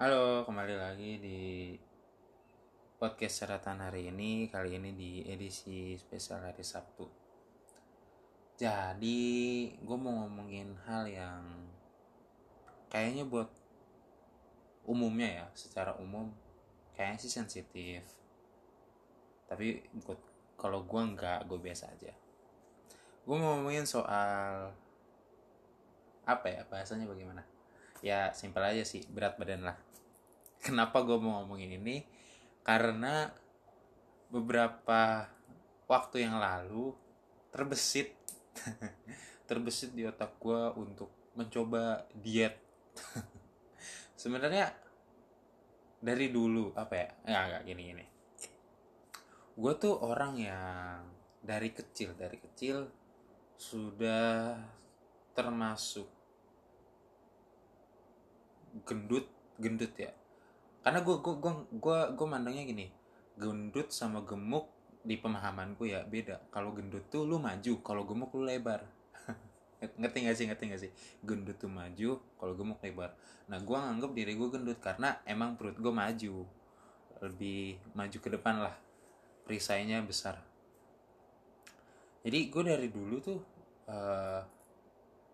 Halo, kembali lagi di podcast Seratan hari ini. Kali ini di edisi spesial hari Sabtu. Jadi, gue mau ngomongin hal yang kayaknya buat umumnya ya, secara umum kayaknya sih sensitif. Tapi buat kalau gue nggak, gue biasa aja. Gue mau ngomongin soal apa ya bahasanya bagaimana? Ya simpel aja sih berat badan lah. Kenapa gue mau ngomongin ini? Karena beberapa waktu yang lalu terbesit terbesit di otak gue untuk mencoba diet. Sebenarnya dari dulu apa ya? Nggak nggak gini gini gue tuh orang yang dari kecil dari kecil sudah termasuk gendut gendut ya. Karena gue gue gue gue gue mandangnya gini gendut sama gemuk di pemahamanku ya beda. Kalau gendut tuh lu maju kalau gemuk lu lebar. Ngerti gak sih ngerti gak sih? Gendut tuh maju kalau gemuk lebar. Nah gue nganggep diri gue gendut karena emang perut gue maju. Lebih maju ke depan lah. Perisainya besar. Jadi gue dari dulu tuh uh,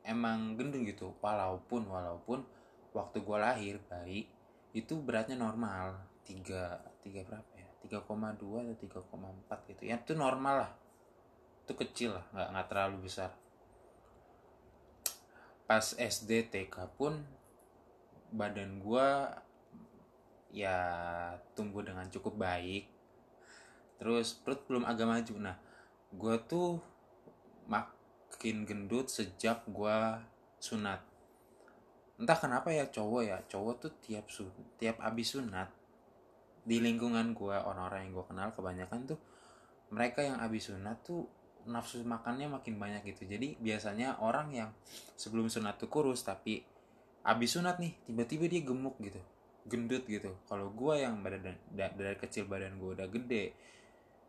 emang gendut gitu. Walaupun walaupun waktu gue lahir bayi itu beratnya normal. Tiga tiga berapa ya? 3,2 atau 3,4 gitu. Ya itu normal lah. Itu kecil lah nggak nggak terlalu besar. Pas SD TK pun badan gue ya tumbuh dengan cukup baik. Terus perut belum agak maju. Nah gue tuh makin gendut sejak gue sunat entah kenapa ya cowok ya cowok tuh tiap sun tiap abis sunat di lingkungan gue orang-orang yang gue kenal kebanyakan tuh mereka yang abis sunat tuh nafsu makannya makin banyak gitu. Jadi biasanya orang yang sebelum sunat tuh kurus tapi abis sunat nih tiba-tiba dia gemuk gitu gendut gitu. Kalau gue yang badan dari kecil badan gue udah gede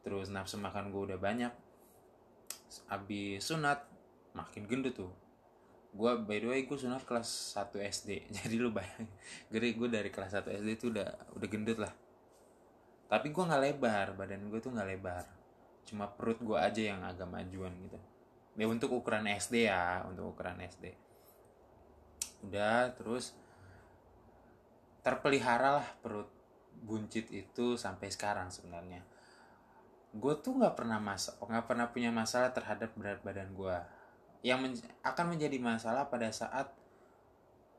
terus nafsu makan gue udah banyak abis sunat makin gendut tuh gue by the way gue sunat kelas 1 SD jadi lu bayang gede gue dari kelas 1 SD itu udah udah gendut lah. Tapi gue nggak lebar badan gue tuh nggak lebar. Cuma perut gue aja yang agak majuan gitu. Ya untuk ukuran SD ya untuk ukuran SD udah terus terpelihara lah perut buncit itu sampai sekarang sebenarnya. Gue tuh nggak pernah mas nggak pernah punya masalah terhadap berat badan gue yang men akan menjadi masalah pada saat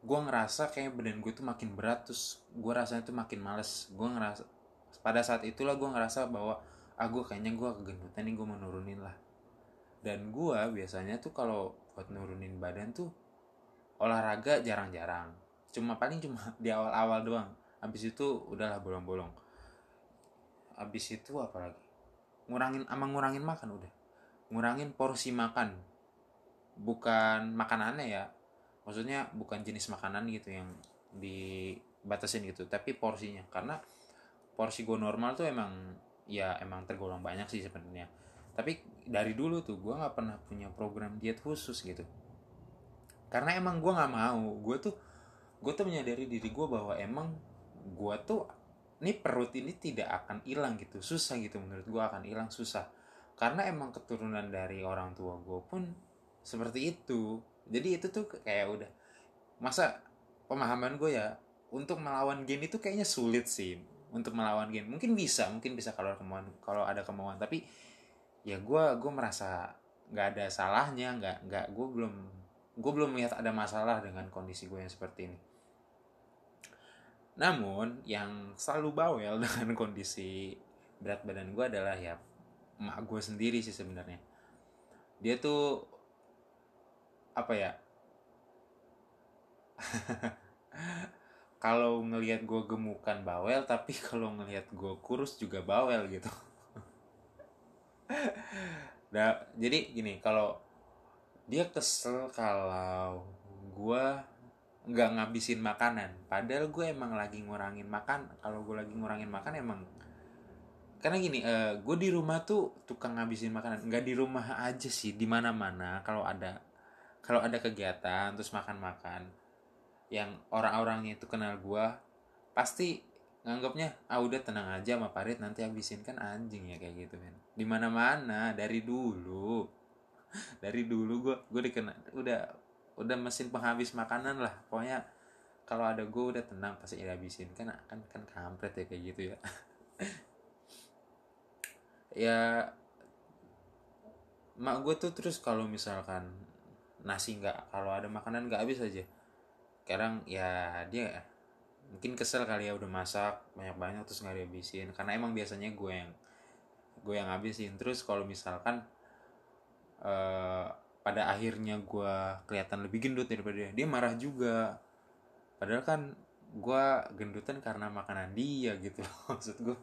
gue ngerasa kayak badan gue tuh makin berat terus gue rasanya tuh makin males. Gue ngerasa pada saat itulah gue ngerasa bahwa ah kayaknya gue kegendutan nih gue mau nurunin lah. Dan gue biasanya tuh kalau buat nurunin badan tuh olahraga jarang-jarang. Cuma paling cuma di awal-awal doang. Habis itu udahlah bolong-bolong. Habis itu apa lagi? Ngurangin ama ngurangin makan udah. Ngurangin porsi makan bukan makanannya ya. Maksudnya bukan jenis makanan gitu yang dibatasin gitu tapi porsinya. Karena porsi gue normal tuh emang ya emang tergolong banyak sih sebenarnya. Tapi dari dulu tuh gue nggak pernah punya program diet khusus gitu. Karena emang gue nggak mau. Gue tuh gue tuh menyadari diri gue bahwa emang gue tuh ini perut ini tidak akan hilang gitu. Susah gitu menurut gue akan hilang susah. Karena emang keturunan dari orang tua gue pun seperti itu. Jadi itu tuh kayak udah masa pemahaman gue ya untuk melawan gen itu kayaknya sulit sih untuk melawan gen mungkin bisa mungkin bisa kalau kemauan kalau ada kemauan. Tapi ya gue gue merasa nggak ada salahnya nggak nggak gue belum gue belum melihat ada masalah dengan kondisi gue yang seperti ini. Namun yang selalu bawel dengan kondisi berat badan gue adalah ya emak gue sendiri sih sebenarnya. Dia tuh apa ya? Kalau ngelihat gue gemukan bawel tapi kalau ngelihat gue kurus juga bawel gitu. Nah jadi gini kalau dia kesel kalau gue nggak ngabisin makanan. Padahal gue emang lagi ngurangin makan kalau gue lagi ngurangin makan emang karena gini uh, gue di rumah tuh tukang ngabisin makanan. Nggak di rumah aja sih di mana mana kalau ada kalau ada kegiatan terus makan-makan yang orang-orangnya itu kenal gue pasti nganggapnya ah udah tenang aja sama Parit nanti habisin. Kan anjing ya kayak gitu men. Di mana mana dari dulu. Dari dulu gue gue dikena udah udah mesin penghabis makanan lah. Pokoknya kalau ada gue udah tenang pasti habisin kan kan kan kampret ya kayak gitu ya. Ya mak gue tuh terus kalau misalkan nasi nggak kalau ada makanan nggak habis aja. Sekarang ya dia mungkin kesel kali ya udah masak banyak banyak terus nggak dihabisin. Karena emang biasanya gue yang gue yang habisin. Terus kalau misalkan uh, pada akhirnya gue kelihatan lebih gendut daripada dia dia marah juga. Padahal kan gue gendutan karena makanan dia gitu maksud gue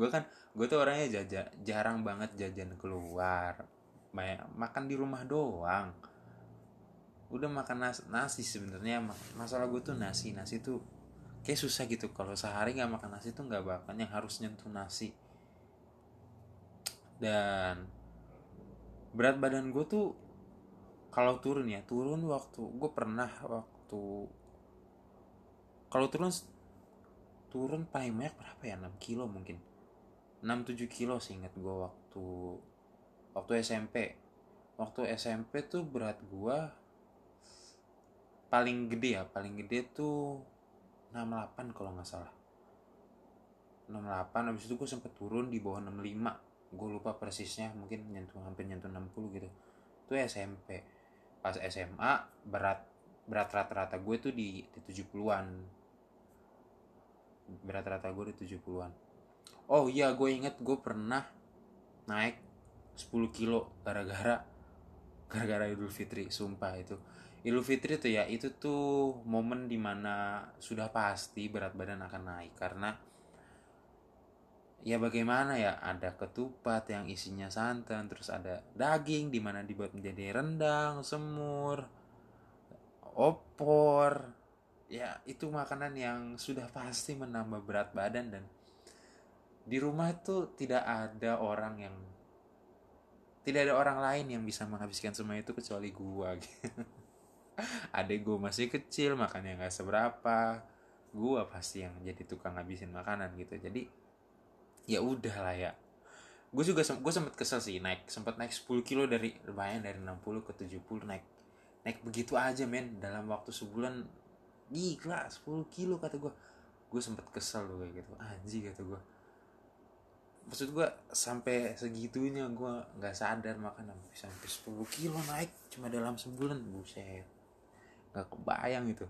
gue kan gue tuh orangnya jajan jarang banget jajan keluar banyak makan di rumah doang. Udah makan nasi, nasi sebenarnya. Masalah gue tuh nasi. Nasi tuh kayak susah gitu. Kalau sehari nggak makan nasi tuh nggak bakal yang harus nyentuh nasi. Dan berat badan gue tuh kalau turun ya turun waktu gue pernah waktu kalau turun turun paling banyak berapa ya? 6 kilo mungkin. 6-7 kilo sih inget gue waktu waktu SMP waktu SMP tuh berat gue paling gede ya paling gede tuh 68 kalau nggak salah. 68 habis itu gue sempet turun di bawah 65 gue lupa persisnya mungkin nyentuh hampir nyentuh 60 gitu. Itu SMP pas SMA berat berat rata-rata gue tuh di, di 70-an berat rata gue di 70-an oh iya gue inget gue pernah naik 10 kilo gara-gara gara-gara Idul Fitri sumpah itu. Idul Fitri tuh ya itu tuh momen di mana sudah pasti berat badan akan naik karena ya bagaimana ya ada ketupat yang isinya santan terus ada daging di mana dibuat menjadi rendang semur opor. Ya itu makanan yang sudah pasti menambah berat badan dan di rumah itu tidak ada orang yang tidak ada orang lain yang bisa menghabiskan semua itu kecuali gua gitu. Adek gue masih kecil makannya nggak seberapa. Gue pasti yang jadi tukang ngabisin makanan gitu. Jadi ya udah lah ya. Gue juga gue sempet kesel sih naik sempet naik 10 kilo dari lumayan dari 60 ke 70 naik naik begitu aja men. Dalam waktu sebulan gila 10 kilo kata gue gue sempet kesel loh kayak gitu. Anjing kata gue maksud gue sampai segitunya gue nggak sadar makan sampai 10 kilo naik cuma dalam sebulan buset. Nggak kebayang gitu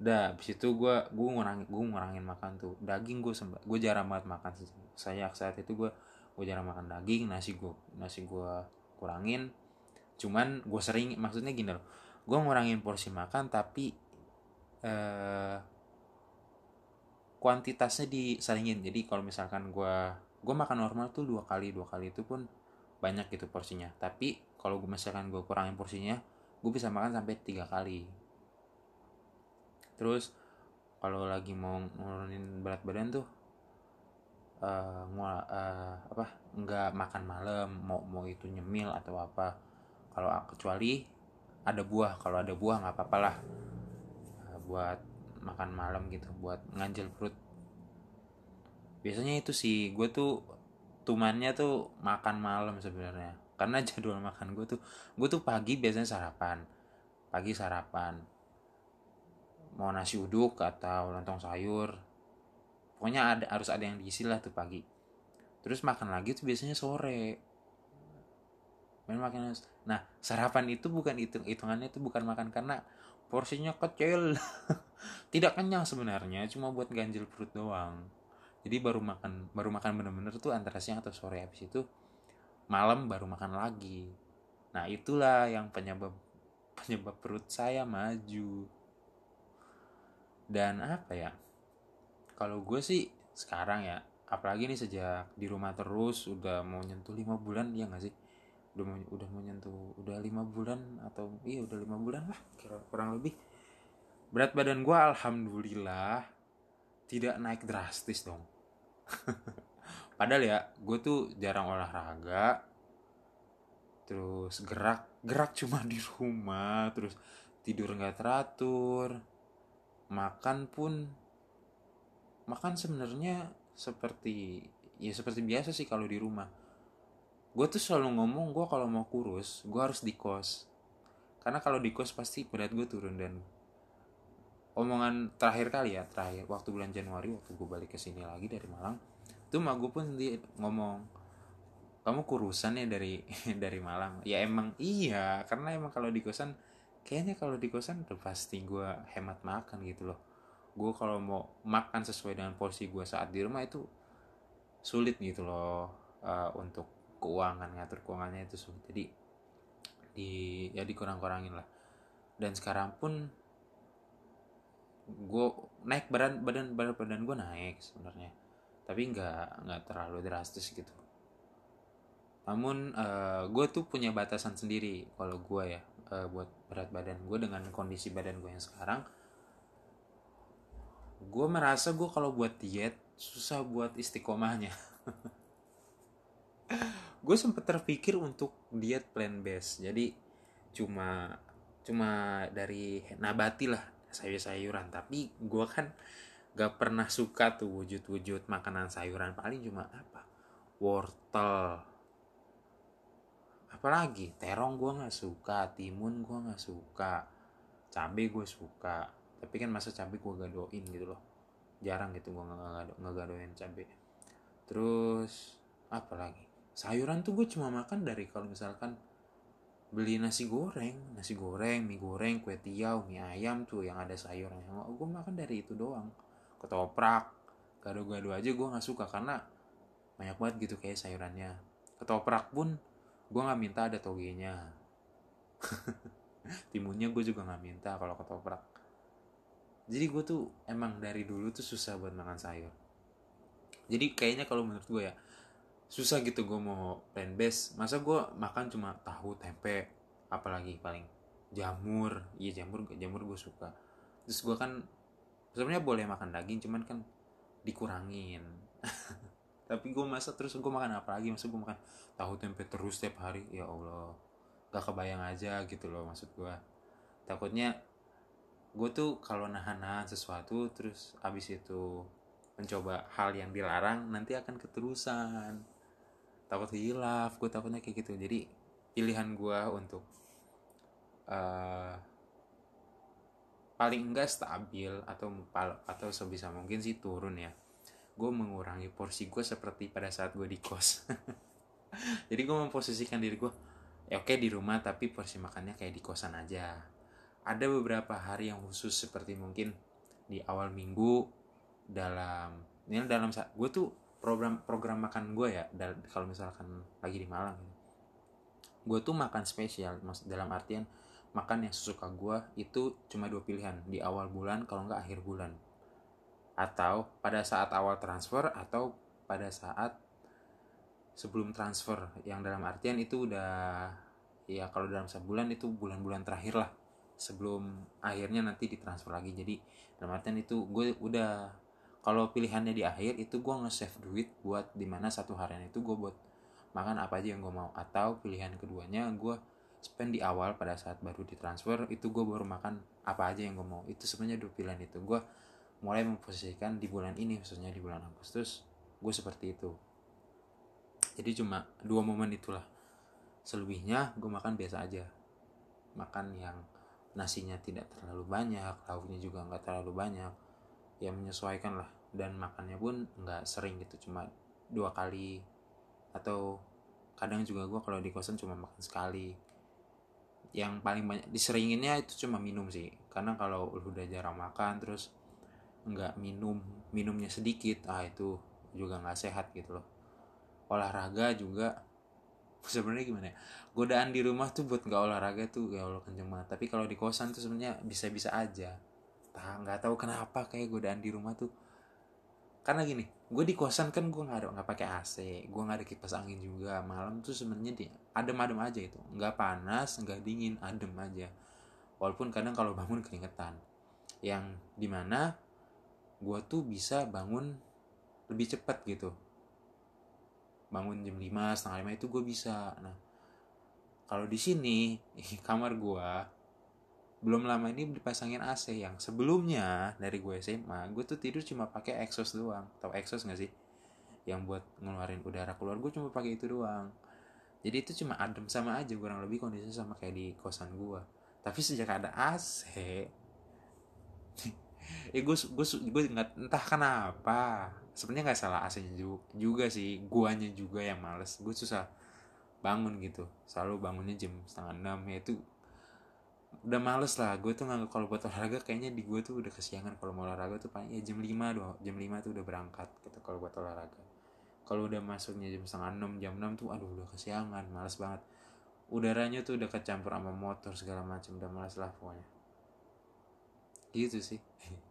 Udah, abis itu gue gue ngurangin gue ngurangin makan tuh. Daging gue sempat gue jarang banget makan saya saat itu gue gue jarang makan daging nasi gue nasi gue kurangin. Cuman gue sering maksudnya gini loh. Gue ngurangin porsi makan tapi eh, kuantitasnya disalingin. Jadi kalau misalkan gue gue makan normal tuh dua kali dua kali itu pun banyak gitu porsinya. Tapi kalau gue misalkan gue kurangin porsinya gue bisa makan sampai tiga kali. Terus kalau lagi mau nurunin berat badan tuh uh, uh, apa nggak makan malam mau mau itu nyemil atau apa. Kalau kecuali ada buah kalau ada buah nggak apa-apa lah. Uh, buat makan malam gitu buat nganjel perut biasanya itu sih gue tuh tumannya tuh makan malam sebenarnya. Karena jadwal makan gue tuh gue tuh pagi biasanya sarapan. Pagi sarapan. Mau nasi uduk atau lontong sayur. Pokoknya ada harus ada yang diisi lah tuh pagi. Terus makan lagi tuh biasanya sore. Main makan nah sarapan itu bukan hitung hitungannya itu bukan makan karena porsinya kecil. Tidak kenyang sebenarnya cuma buat ganjil perut doang jadi baru makan baru makan bener-bener tuh antara siang atau sore. Habis itu malam baru makan lagi. Nah itulah yang penyebab penyebab perut saya maju. Dan apa ya? Kalau gue sih sekarang ya apalagi nih sejak di rumah terus udah mau nyentuh lima bulan ya nggak sih? Udah mau udah mau nyentuh udah lima bulan atau iya udah lima bulan lah kurang lebih. Berat badan gue alhamdulillah tidak naik drastis dong. Padahal ya gue tuh jarang olahraga terus gerak gerak cuma di rumah terus tidur nggak teratur makan pun makan sebenarnya seperti ya seperti biasa sih kalau di rumah. Gue tuh selalu ngomong gue kalau mau kurus gue harus di kos. Karena kalau di kos pasti berat gue turun dan omongan terakhir kali ya terakhir waktu bulan Januari waktu gue balik ke sini lagi dari Malang tuh mak gue pun sendiri ngomong kamu kurusan ya dari dari Malang? Ya emang iya karena emang kalau di kosan kayaknya kalau di kosan udah pasti gue hemat makan gitu loh. Gue kalau mau makan sesuai dengan porsi gue saat di rumah itu sulit gitu loh uh, untuk keuangan ngatur keuangannya itu sulit. Jadi di ya dikurang-kurangin lah. Dan sekarang pun gue naik badan badan badan badan gue naik sebenarnya. Tapi nggak nggak terlalu drastis gitu. Namun uh, gue tuh punya batasan sendiri kalau gue ya uh, buat berat badan gue dengan kondisi badan gue yang sekarang. Gue merasa gue kalau buat diet susah buat istiqomahnya. Gue sempet terpikir untuk diet plant based jadi cuma cuma dari nabati lah sayur-sayuran. Tapi gue kan gak pernah suka tuh wujud-wujud makanan sayuran. Paling cuma apa? Wortel. Apalagi? Terong gue nggak suka timun gue nggak suka cabai gue suka. Tapi kan masa cabai gue gadoin gitu loh. Jarang gitu gue nggak gadoin cabai terus apa lagi? Sayuran tuh gue cuma makan dari kalau misalkan beli nasi goreng. Nasi goreng mie goreng kue tiaw mie ayam tuh yang ada sayurnya gue makan dari itu doang. Ketoprak. Gado-gado aja gue nggak suka karena banyak banget gitu kayak sayurannya. Ketoprak pun gue nggak minta ada togenya. Timunnya gue juga nggak minta kalau ketoprak. Jadi gue tuh emang dari dulu tuh susah buat makan sayur. Jadi kayaknya kalau menurut gue ya susah gitu gue mau plant based masa gue makan cuma tahu tempe apalagi paling jamur. Iya jamur jamur gue suka. Terus gue kan sebenarnya boleh makan daging cuman kan dikurangin. Tapi gue masa terus gue makan apa lagi? Masa gue makan tahu tempe terus setiap hari? Ya allah gak kebayang aja gitu loh maksud gue takutnya gue tuh kalau nahan-nahan sesuatu terus abis itu mencoba hal yang dilarang nanti akan keterusan takut hilaf gue takutnya kayak gitu. Jadi pilihan gue untuk uh, paling enggak stabil atau atau sebisa mungkin sih turun ya. Gue mengurangi porsi gue seperti pada saat gue di kos. Jadi gue memposisikan diri gue ya oke di rumah tapi porsi makannya kayak di kosan aja. Ada beberapa hari yang khusus seperti mungkin di awal minggu dalam ini dalam saat gue tuh program program makan gue ya kalau misalkan lagi di Malang gue tuh makan spesial dalam artian makan yang sesuka gue itu cuma dua pilihan di awal bulan kalau nggak akhir bulan. Atau pada saat awal transfer atau pada saat sebelum transfer yang dalam artian itu udah ya kalau dalam sebulan itu bulan-bulan terakhir lah sebelum akhirnya nanti ditransfer lagi. Jadi dalam artian itu gue udah kalau pilihannya di akhir itu gue nge-save duit buat di mana satu harian itu gue buat makan apa aja yang gue mau. Atau pilihan keduanya gue spend di awal pada saat baru ditransfer itu gue baru makan apa aja yang gue mau. Itu sebenarnya dua pilihan itu. Gue mulai memposisikan di bulan ini khususnya di bulan Agustus gue seperti itu. Jadi cuma dua momen itulah. Selebihnya gue makan biasa aja. Makan yang nasinya tidak terlalu banyak lauknya juga nggak terlalu banyak ya menyesuaikan lah. Dan makannya pun nggak sering gitu cuma dua kali. Atau kadang juga gue kalau di kosan cuma makan sekali. Yang paling banyak diseringinnya itu cuma minum sih. Karena kalau udah jarang makan terus nggak minum minumnya sedikit ah itu juga nggak sehat gitu loh. Olahraga juga sebenarnya gimana ya? Godaan di rumah tuh buat nggak olahraga tuh ya Allah kenceng banget. Tapi kalau di kosan tuh sebenarnya bisa-bisa aja tak nggak tahu kenapa kayak godaan di rumah tuh. Karena gini gue di kosan kan gue nggak ada nggak pakai AC gue nggak ada kipas angin juga. Malam tuh sebenarnya dia adem-adem aja itu. Nggak panas nggak dingin adem aja. Walaupun kadang kalau bangun keringetan. Yang di mana gue tuh bisa bangun lebih cepat gitu. Bangun jam 5 setengah lima itu gue bisa. Nah kalau di sini kamar gue belum lama ini dipasangin AC yang sebelumnya dari gue SMA gue tuh tidur cuma pakai exhaust doang. Tau exhaust gak sih? Yang buat ngeluarin udara keluar gue cuma pakai itu doang. Jadi itu cuma adem sama aja kurang lebih kondisinya sama kayak di kosan gue. Tapi sejak ada AC eh gue gue gue nggak entah kenapa. Sebenarnya nggak salah AC-nya juga, juga sih. Guanya juga yang males. Gue susah bangun gitu. Selalu bangunnya jam setengah enam. Ya itu udah males lah gue tuh nggak kalau buat olahraga kayaknya di gue tuh udah kesiangan kalau mau olahraga tuh paling ya jam 5 doang jam 5 tuh udah berangkat gitu kalau buat olahraga. Kalau udah masuknya jam setengah enam jam enam tuh aduh udah kesiangan males banget. Udaranya tuh udah kecampur sama motor segala macam udah males lah pokoknya. Gitu sih.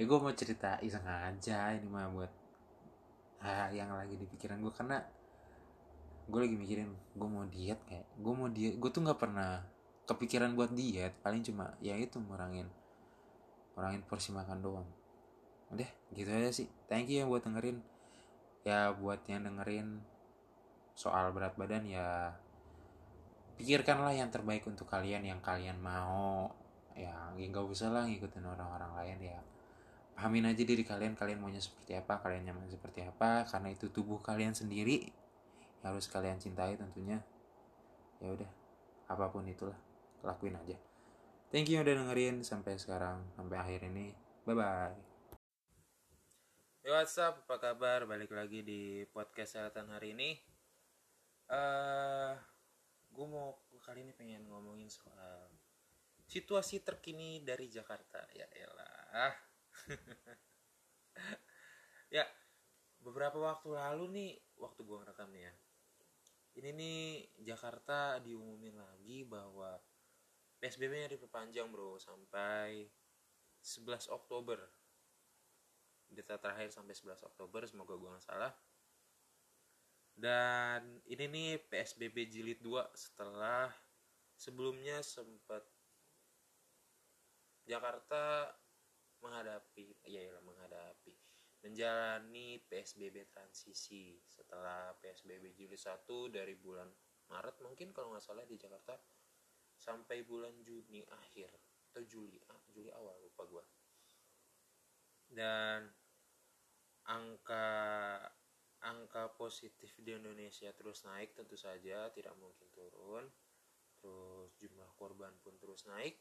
Ya gue mau cerita iseng aja ini mah buat ah, yang lagi di pikiran gue karena gue lagi mikirin gue mau diet kayak gue mau diet gue tuh nggak pernah kepikiran buat diet paling cuma ya itu ngurangin ngurangin porsi makan doang. Udah gitu aja sih. Thank you yang buat dengerin. Ya buat yang dengerin soal berat badan ya pikirkanlah yang terbaik untuk kalian yang kalian mau. Ya nggak usah lah ngikutin orang-orang lain ya. Pahamin aja diri kalian kalian maunya seperti apa kalian nyaman seperti apa karena itu tubuh kalian sendiri yang harus kalian cintai tentunya. Ya udah apa pun itulah lakuin aja. Thank you udah dengerin sampai sekarang sampai akhir ini. Bye bye Yo what's up, apa kabar? Balik lagi di podcast kesehatan hari ini. Uh, Gue mau kali ini pengen ngomongin soal Situasi terkini dari Jakarta. Ya elah. Ya, beberapa waktu lalu nih Waktu gue ngerekam nih ya. Ini nih Jakarta diumumin lagi bahwa PSBB-nya diperpanjang bro sampai 11 Oktober. Data terakhir sampai 11 Oktober semoga gue gak salah. Dan ini nih PSBB jilid 2 setelah sebelumnya sempat Jakarta menghadapi ya ya menghadapi menjalani PSBB transisi setelah PSBB jilid 1 dari bulan Maret mungkin kalau nggak salah di Jakarta sampai bulan Juni akhir atau Juli ah, Juli awal lupa gue dan angka angka positif di Indonesia terus naik tentu saja tidak mungkin turun. Terus jumlah korban pun terus naik.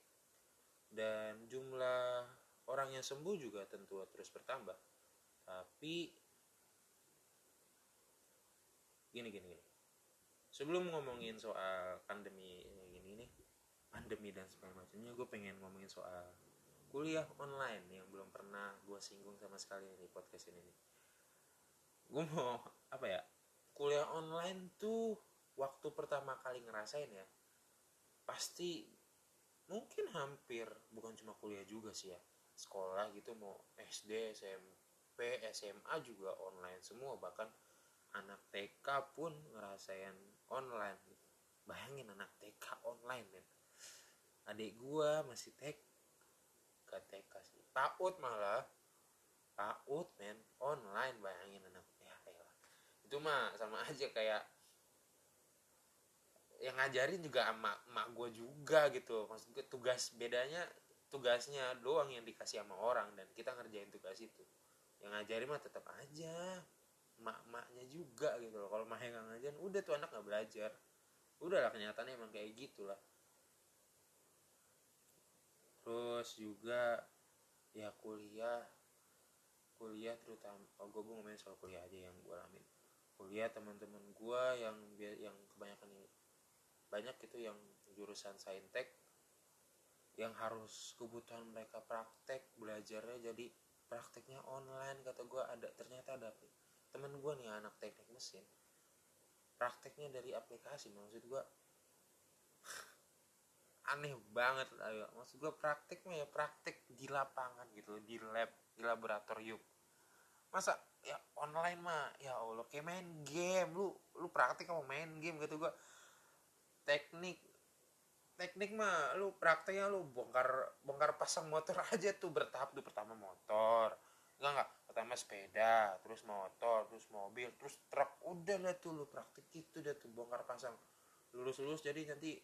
Dan jumlah orang yang sembuh juga tentu terus bertambah. Tapi gini gini gini. Sebelum ngomongin soal pandemi pandemi dan segala macamnya gue pengen ngomongin soal kuliah online yang belum pernah gue singgung sama sekali di podcast ini nih. Gue mau apa ya kuliah online tuh waktu pertama kali ngerasain ya pasti mungkin hampir bukan cuma kuliah juga sih ya sekolah gitu mau SD SMP SMA juga online semua bahkan anak TK pun ngerasain online. Bayangin anak TK online men adik gua masih tek ke TK sih. PAUD malah. PAUD men. Online bayangin anak ya elah itu mah sama aja kayak yang ngajarin juga emak emak gue juga gitu. Maksud gue tugas bedanya tugasnya doang yang dikasih sama orang dan kita ngerjain tugas itu. Yang ngajarin mah tetap aja. Mak-maknya juga gitu loh. Kalau mah yang ngajarin udah tuh anak nggak belajar. Udah lah kenyataannya emang kayak gitulah terus juga ya kuliah kuliah terutama oh gue gue ngomongin soal kuliah aja yang gue alamin. Kuliah teman-teman gue yang yang kebanyakan banyak itu yang jurusan saintek yang harus kebutuhan mereka praktek belajarnya jadi prakteknya online kata gue ada ternyata ada temen gue nih anak teknik mesin prakteknya dari aplikasi maksud gue aneh banget ayo maksud gue praktek mah ya praktek di lapangan gitu di lab di laboratorium. Masa ya online mah ya allah kayak main game. Lu lu praktek mau main game gitu gue teknik teknik mah lu prakteknya lu bongkar bongkar pasang motor aja tuh bertahap tuh pertama motor. Enggak enggak. Pertama sepeda terus motor terus mobil terus truk. Udah lah tuh lu praktek gitu deh tuh bongkar pasang. Lurus lurus jadi nanti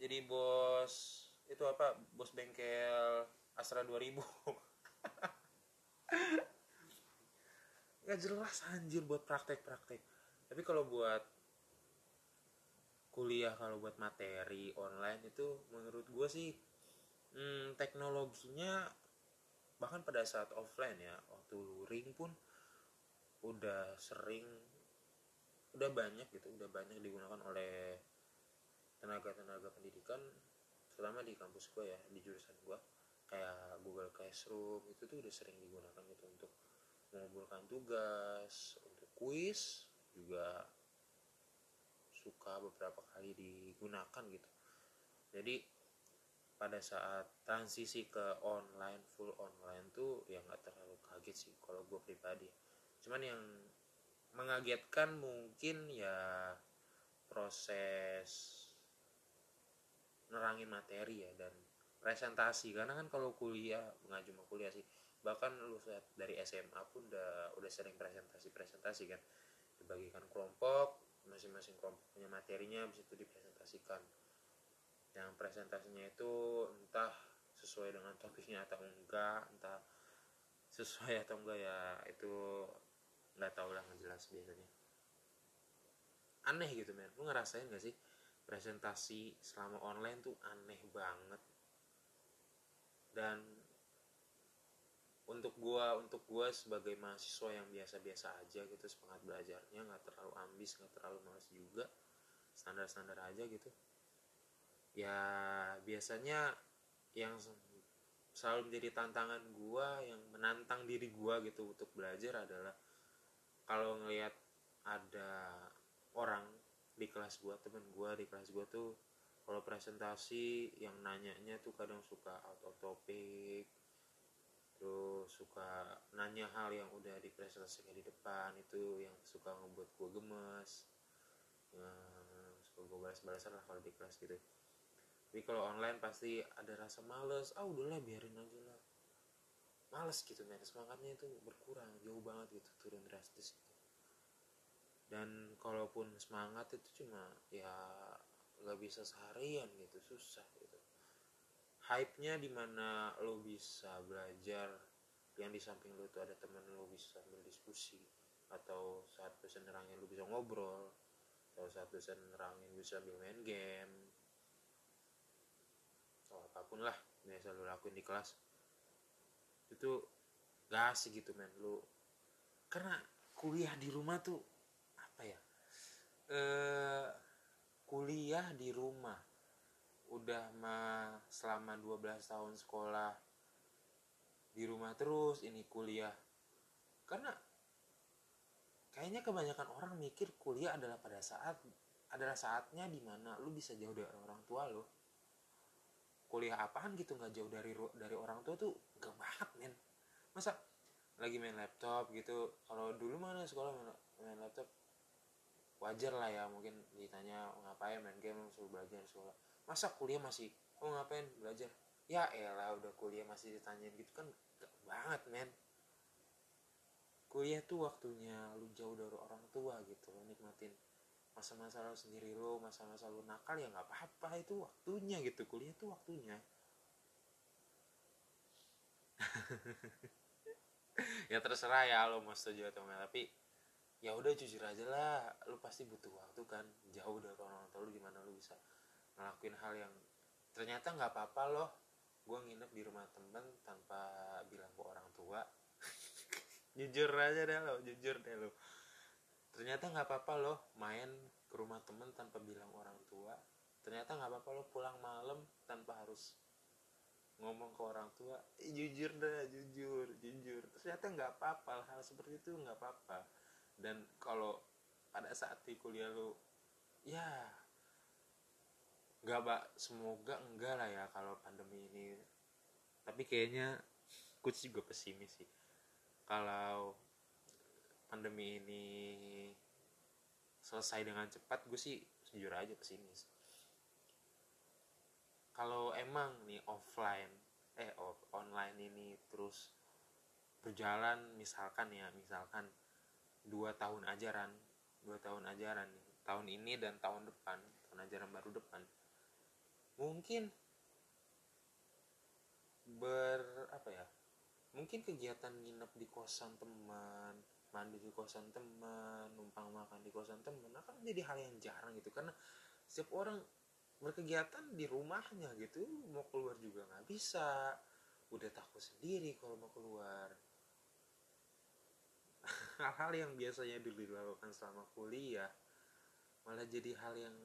jadi bos itu apa? Bos bengkel Astra 2000 nggak jelas anjir buat praktek-praktek tapi kalau buat kuliah kalau buat materi online itu menurut gue sih hmm, teknologinya bahkan pada saat offline ya waktu luring pun udah sering udah banyak gitu udah banyak digunakan oleh tenaga-tenaga pendidikan terutama di kampus gue ya di jurusan gue kayak Google Classroom itu tuh udah sering digunakan gitu untuk mengumpulkan tugas untuk kuis juga suka beberapa kali digunakan gitu. Jadi pada saat transisi ke online full online tuh ya nggak terlalu kaget sih kalau gue pribadi. Cuman yang mengagetkan mungkin ya proses nerangin materi ya dan presentasi. Karena kan kalau kuliah nggak cuma kuliah sih bahkan lu lihat dari SMA pun udah udah sering presentasi presentasi kan. Dibagikan kelompok masing-masing kelompok punya materinya bisa itu dipresentasikan. Yang presentasinya itu entah sesuai dengan topiknya atau enggak entah sesuai atau enggak ya itu nggak tahu lah ngejelas biasanya. Aneh gitu men. Lu ngerasain gak sih presentasi selama online tuh aneh banget. Dan untuk gua untuk gua sebagai mahasiswa yang biasa-biasa aja gitu semangat belajarnya nggak terlalu ambis nggak terlalu malas juga standar-standar aja gitu. Ya biasanya yang selalu menjadi tantangan gua yang menantang diri gua gitu untuk belajar adalah kalau ngelihat ada orang di kelas gua temen gua di kelas gua tuh kalau presentasi yang nanyanya tuh kadang suka out of topic terus suka nanya hal yang udah dipresentasikan di depan itu yang suka ngebuat gue gemes yang suka gue balas-balasan lah kalau di kelas gitu. Tapi kalau online pasti ada rasa males ah udahlah biarin aja lah. Males gitu men semangatnya itu berkurang jauh banget gitu turun drastis. gitu dan kalaupun semangat itu cuma ya nggak bisa seharian gitu susah gitu. Hype-nya di mana lo bisa belajar yang di samping lo itu ada teman lo bisa berdiskusi atau saat dosen nerangin lo bisa ngobrol atau saat dosen nerangin bisa main game. Atau apa pun lah biasa lo lakuin di kelas. Itu gak asik gitu men. Lo karena kuliah di rumah tuh eh kuliah di rumah. Udah mah selama 12 tahun sekolah di rumah terus ini kuliah. Karena kayaknya kebanyakan orang mikir kuliah adalah pada saat adalah saatnya di mana lu bisa jauh dari orang tua lo. Kuliah apaan gitu nggak jauh dari dari orang tua tuh gak banget men. Masa lagi main laptop gitu. Kalau dulu mana sekolah main, main laptop wajar lah ya mungkin ditanya ngapain main game? Suruh belajar sekolah. Masa kuliah masih? Oh ngapain? Belajar. Ya elah udah kuliah masih ditanyain gitu kan gak banget men. Kuliah tuh waktunya lu jauh dari orang tua gitu lo nikmatin masa-masa lo sendiri lo masa-masa lo nakal ya nggak apa-apa itu waktunya gitu kuliah tuh waktunya. Ya terserah ya lo mau setuju atau enggak tapi ya udah jujur aja lah lu pasti butuh waktu kan jauh dari orang tua lu gimana lu bisa ngelakuin hal yang ternyata nggak apa-apa loh. Gue nginep di rumah temen tanpa bilang ke orang tua. Jujur aja deh lo jujur deh lo. Ternyata nggak apa-apa loh main ke rumah temen tanpa bilang orang tua. Ternyata nggak apa-apa loh pulang malam tanpa harus ngomong ke orang tua. Eh, jujur deh jujur jujur. Ternyata nggak apa-apa hal seperti itu nggak apa-apa dan kalau pada saat di kuliah lu ya nggak bak semoga enggak lah ya kalau pandemi ini. Tapi kayaknya gue juga pesimis sih. Kalau pandemi ini selesai dengan cepat gue sih jujur aja pesimis. Kalau emang nih offline eh online ini terus berjalan misalkan ya misalkan dua tahun ajaran dua tahun ajaran tahun ini dan tahun depan tahun ajaran baru depan. Mungkin ber apa ya mungkin kegiatan nginep di kosan teman mandi di kosan teman numpang makan di kosan teman akan menjadi hal yang jarang gitu. Karena setiap orang berkegiatan di rumahnya gitu mau keluar juga nggak bisa. Udah takut sendiri kalau mau keluar hal-hal yang biasanya dulu dilakukan selama kuliah malah jadi hal yang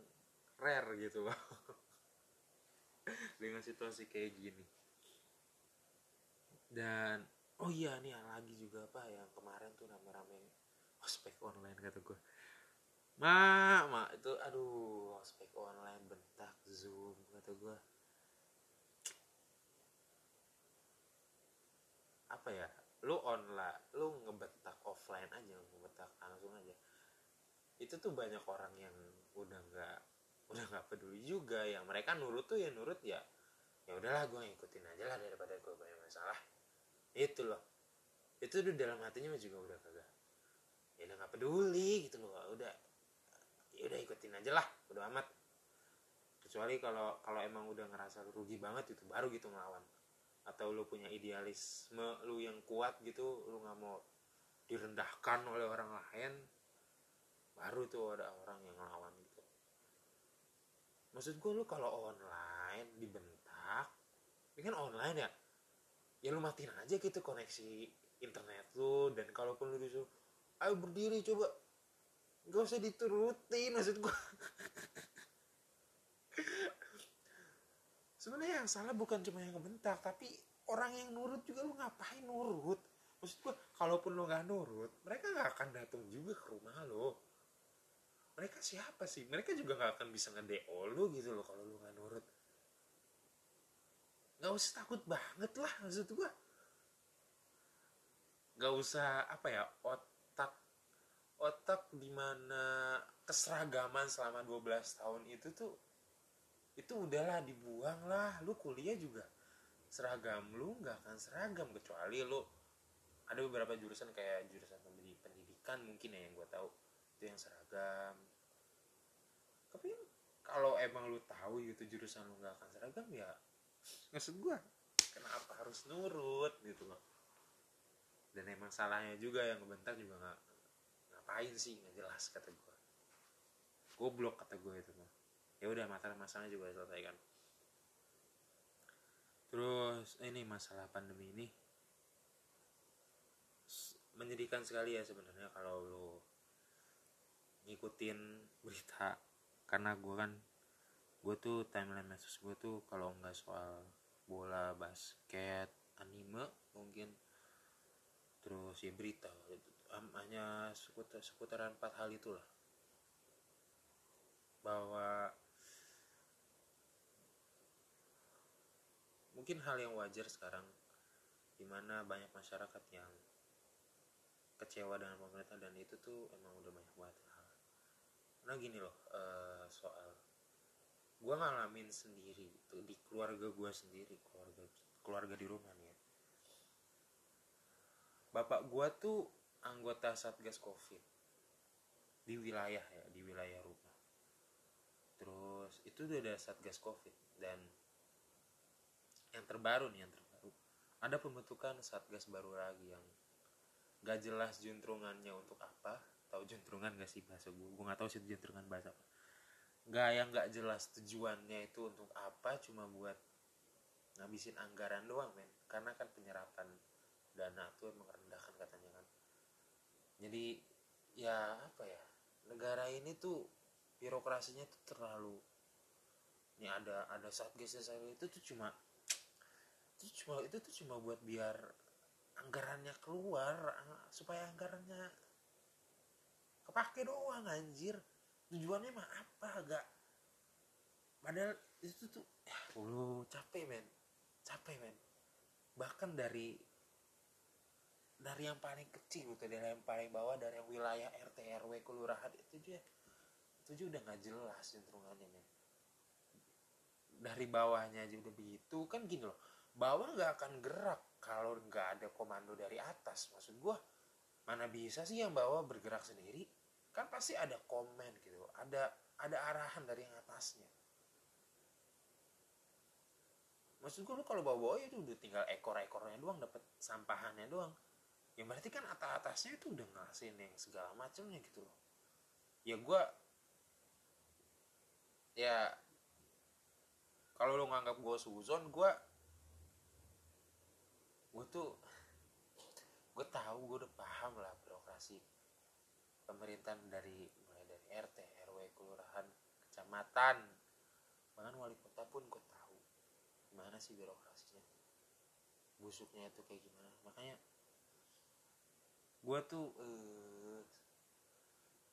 rare gitu loh. Dengan situasi kayak gini. Dan oh iya nih lagi juga apa yang kemarin tuh rame-rame ospek online kata gue ma ma itu aduh ospek online bentak zoom kata gue apa ya lu online lu ngebentak offline aja ngebentak langsung aja. Itu tuh banyak orang yang udah nggak udah nggak peduli juga. Yang mereka nurut tuh ya nurut ya ya udahlah gue ngikutin aja lah daripada gue banyak masalah. Itu loh. Itu udah dalam hatinya juga udah kagak ya udah nggak peduli gitu loh. Udah ya udah ikutin aja lah udah amat. Kecuali kalau kalau emang udah ngerasa rugi banget itu baru gitu ngelawan atau lu punya idealisme lu yang kuat gitu lu nggak mau direndahkan oleh orang lain baru tuh ada orang yang ngelawan gitu. Maksud gue lu kalau online dibentak ini kan online ya ya lu matiin aja gitu koneksi internet lu dan kalaupun lu disuruh ayo berdiri coba gak usah diturutin maksud gua sebenarnya yang salah bukan cuma yang ngebentak tapi orang yang nurut juga lu ngapain nurut? Maksud gua kalaupun lu nggak nurut mereka nggak akan datang juga ke rumah lo mereka siapa sih? Mereka juga nggak akan bisa ngedeo lu gitu loh kalau lu nggak nurut. Nggak usah takut banget lah maksud gue nggak usah apa ya otak otak di mana keseragaman selama 12 tahun itu tuh itu udahlah dibuang lah. Lu kuliah juga seragam lu nggak akan seragam. Kecuali lu ada beberapa jurusan kayak jurusan pendidikan mungkin ya yang gue tahu. Itu yang seragam. Tapi kalau emang lu tahu gitu jurusan lu nggak akan seragam ya maksud gue kenapa harus nurut gitu loh? Dan emang salahnya juga yang ngebentar juga nggak ngapain sih? Nggak jelas kata gue goblok kata gue itu mah ya udah masalah masalahnya juga selesaikan terus ini masalah pandemi ini menyedihkan sekali ya sebenarnya kalau lo ngikutin berita. Karena gue kan gue tuh timeline medsos gue tuh kalau nggak soal bola basket anime mungkin. Terus ya berita hanya seputar seputaran empat hal itulah. Bahwa mungkin hal yang wajar sekarang di mana banyak masyarakat yang kecewa dengan pemerintah dan itu tuh emang udah banyak banget hal karena gini loh uh, soal gue ngalamin sendiri tuh di keluarga gue sendiri keluarga keluarga di rumah nih ya. bapak gue tuh anggota satgas covid di wilayah ya di wilayah rumah terus itu udah ada satgas covid dan yang terbaru nih yang terbaru. Ada pembentukan satgas baru lagi yang gak jelas juntrungannya untuk apa. Tahu juntrungan gak sih bahasa gue gue nggak tahu sih juntrungan bahasa apa. Nggak yang nggak jelas tujuannya itu untuk apa cuma buat ngabisin anggaran doang men. Karena kan penyerapan dana tuh emang rendah kan katanya kan. Jadi ya apa ya negara ini tuh birokrasinya tuh terlalu ini ada ada satgas itu tuh cuma itu cuma itu tuh cuma buat biar anggarannya keluar supaya anggarannya kepake doang anjir. Tujuannya mah apa agak padahal itu tuh ya capek men. Capek men. Bahkan dari dari yang paling kecil gitu dari yang paling bawah dari yang wilayah RT RW kelurahan itu juga itu juga udah nggak jelas sentrungannya men. Dari bawahnya aja udah begitu. Kan gini loh bawah nggak akan gerak kalau nggak ada komando dari atas. Maksud gua mana bisa sih yang bawah bergerak sendiri? Kan pasti ada komen gitu ada ada arahan dari yang atasnya. Maksud gue lu kalau bawa bawa itu udah tinggal ekor ekornya doang dapat sampahannya doang. Ya berarti kan atas atasnya itu udah ngasihin yang segala macamnya gitu loh. Ya gue ya kalau lu nganggap gue suzon gue gue tuh gue tahu gue udah paham lah birokrasi pemerintahan dari mulai dari RT RW kelurahan kecamatan. Bahkan wali kota pun gue tahu gimana sih birokrasinya. Busuknya itu kayak gimana. Makanya gue tuh eh,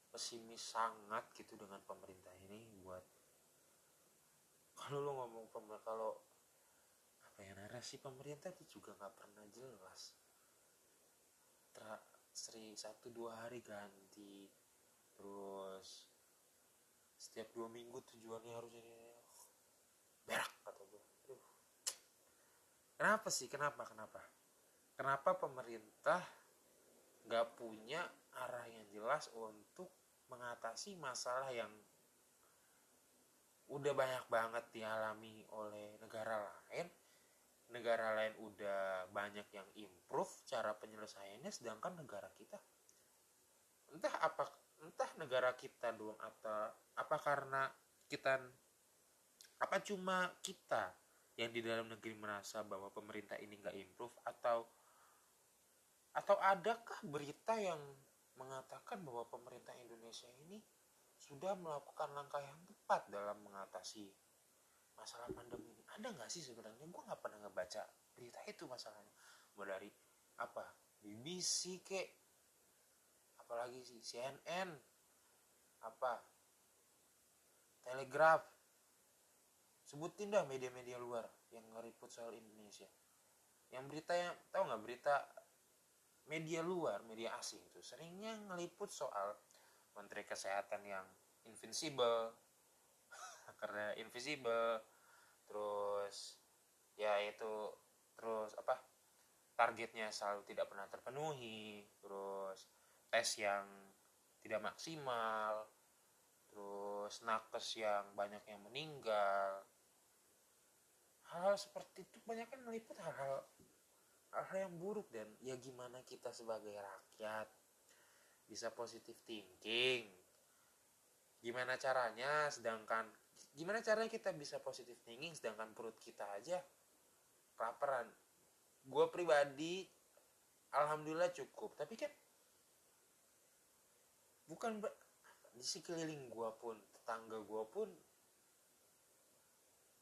pesimis sangat gitu dengan pemerintah ini buat kalau lo ngomong pemerintah kalau apa ya pemerintah itu juga nggak pernah jelas. Tra, seri satu dua hari ganti. Terus setiap dua minggu tujuannya harus ini berak kata gue Aduh. kenapa sih? Kenapa? Kenapa? Kenapa pemerintah nggak punya arah yang jelas untuk mengatasi masalah yang udah banyak banget dialami oleh negara lain negara lain udah banyak yang improve cara penyelesaiannya sedangkan negara kita entah apa entah negara kita doang atau apa karena kita apa cuma kita yang di dalam negeri merasa bahwa pemerintah ini nggak improve atau atau adakah berita yang mengatakan bahwa pemerintah Indonesia ini sudah melakukan langkah yang tepat dalam mengatasi masalah pandemi ini ada nggak sih sebenarnya? Gue nggak pernah ngebaca berita itu masalahnya. Mau dari apa? BBC kek apalagi sih? CNN apa? Telegraph? Sebutin dah media-media luar yang ngeriput soal Indonesia. Yang berita yang tahu nggak berita media luar media asing itu seringnya ngeliput soal menteri kesehatan yang invincible karena invisible terus ya itu terus apa targetnya selalu tidak pernah terpenuhi terus tes yang tidak maksimal terus nakes yang banyak yang meninggal. Hal-hal seperti itu banyak kan meliput hal-hal hal-hal yang buruk dan ya gimana kita sebagai rakyat bisa positif thinking? Gimana caranya sedangkan gimana caranya kita bisa positif thinking sedangkan perut kita aja kelaparan? Gue pribadi alhamdulillah cukup. Tapi kan bukan di sekeliling gue pun tetangga gue pun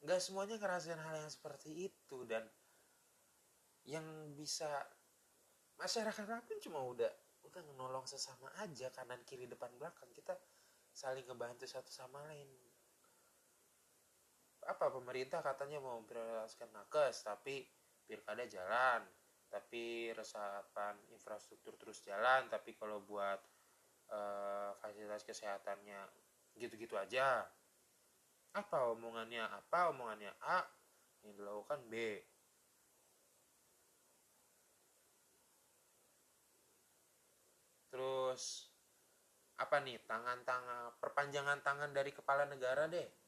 nggak semuanya ngerasain hal yang seperti itu. Dan yang bisa masyarakat pun cuma udah udah menolong sesama aja kanan kiri depan belakang. Kita saling ngebantu satu sama lain apa pemerintah katanya mau memprioritaskan nakes tapi pilkada jalan tapi resapan infrastruktur terus jalan tapi kalau buat uh, fasilitas kesehatannya gitu-gitu aja. Apa omongannya apa omongannya A yang dilakukan B? Terus apa nih tangan-tangan perpanjangan tangan dari kepala negara deh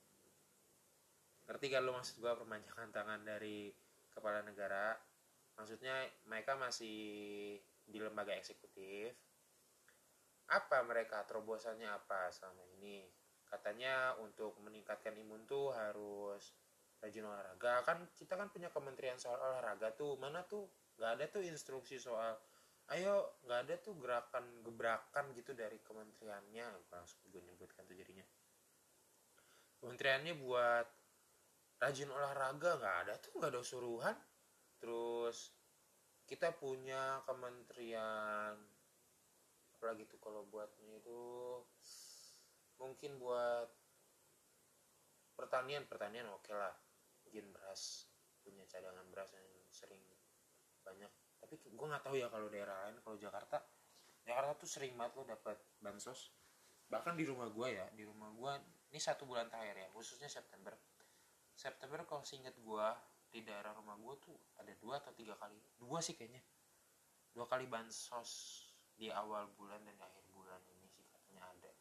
ngerti kan lo maksud gue perpanjangan tangan dari kepala negara? Maksudnya mereka masih di lembaga eksekutif. Apa mereka terobosannya apa selama ini? Katanya untuk meningkatkan imun tuh harus rajin olahraga. Kan kita kan punya kementerian soal olahraga tuh. Mana tuh? Nggak ada tuh instruksi soal ayo nggak ada tuh gerakan gebrakan gitu dari kementeriannya. Langsung gue nyebutkan tuh jadinya. Kementeriannya buat rajin olahraga nggak ada tuh nggak ada suruhan. Terus kita punya kementerian apalagi tuh kalau buatnya itu mungkin buat pertanian pertanian oke okay lah. Bikin beras punya cadangan beras yang sering banyak. Tapi gue nggak tahu ya kalau daerah lain kalau Jakarta. Jakarta tuh sering banget lo dapat bansos. Bahkan di rumah gue ya di rumah gue ini satu bulan terakhir ya khususnya September September kalau singkat gue di daerah rumah gue tuh ada dua atau tiga kali dua sih kayaknya. Dua kali bansos di awal bulan dan akhir bulan ini sih katanya ada.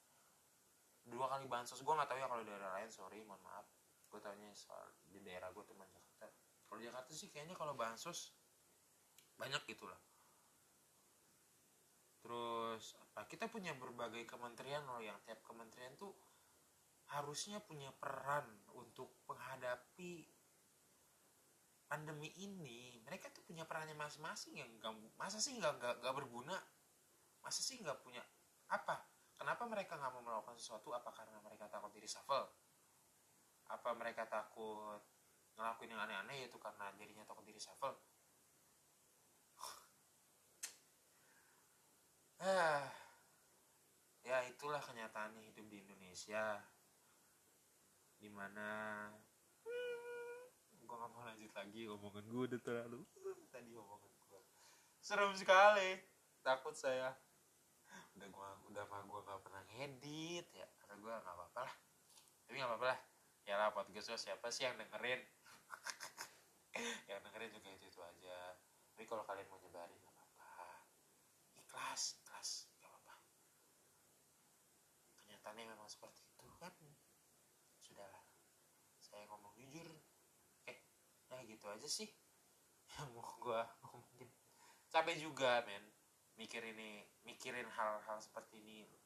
Dua kali bansos gue nggak tahu ya kalau daerah lain sorry mohon maaf. Gue tahunya soal di daerah gue teman Jakarta. Kalau Jakarta sih kayaknya kalau bansos banyak gitu lah. Terus apa kita punya berbagai kementerian loh yang tiap kementerian tuh harusnya punya peran untuk menghadapi pandemi ini. Mereka tuh punya perannya masing-masing yang gak, masa sih nggak nggak nggak berguna? Masa sih nggak punya apa? Kenapa mereka nggak mau melakukan sesuatu? Apa karena mereka takut diri reshuffle? Apa mereka takut ngelakuin yang aneh-aneh yaitu karena dirinya takut diri reshuffle? Ah ya itulah kenyataannya hidup di Indonesia di mana gue gak mau lanjut lagi omongan gue udah terlalu tadi omongan gue serem sekali. Takut saya. Udah gua udah mah gue gak pernah ngedit ya. Kata gue gak apa-apa lah. Tapi gak apa-apa lah. Ya lah podcast gue siapa sih yang dengerin? Yang dengerin juga itu itu aja. Tapi kalau kalian mau nyebarin gak apa-apa. Ikhlas ikhlas gak apa-apa. Kenyataannya memang seperti itu kan sudahlah saya ngomong jujur eh gitu aja sih. Yang mau gue ngomongin. Capek juga men. Mikir ini mikirin hal-hal seperti ini.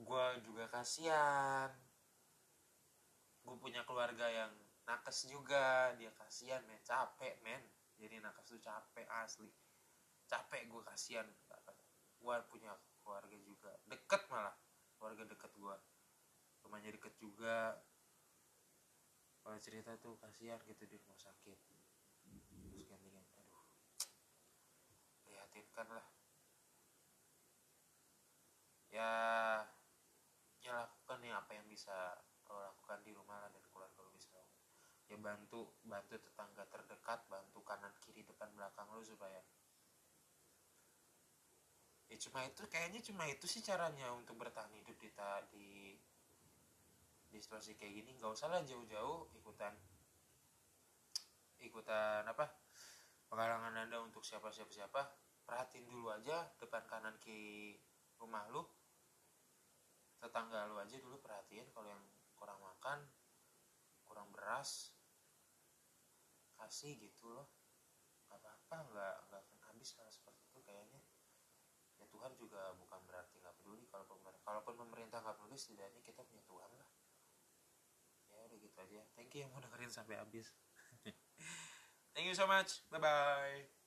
Gue juga kasihan. Gue punya keluarga yang nakes juga. Dia kasihan men. Capek men. Jadi nakes tuh capek asli. Capek gue kasihan. Gue punya keluarga juga. Deket malah. Keluarga deket gue rumahnya deket juga kalau cerita tuh kasihan gitu di rumah sakit. Terus gantian aduh. Prihatinkan lah. Ya ya lakukan ya apa yang bisa lo lakukan di rumah lah dan keluarga lo bisa ya bantu bantu tetangga terdekat bantu kanan kiri depan belakang lo supaya ya cuma itu kayaknya cuma itu sih caranya untuk bertahan hidup di ta- di di situasi kayak gini nggak usah lah jauh-jauh ikutan ikutan apa penggalangan anda untuk siapa siapa siapa. Perhatiin dulu aja depan kanan kiri rumah lu. Tetangga lu aja dulu perhatiin kalau yang kurang makan kurang beras. Kasih gitu loh. Nggak apa-apa nggak nggak akan habis hal seperti itu kayaknya. Ya Tuhan juga bukan berarti nggak peduli kalau kalaupun pemerintah nggak peduli setidaknya kita punya Tuhan lah aja. Thank you yang mau dengerin sampai habis. Thank you so much. Bye bye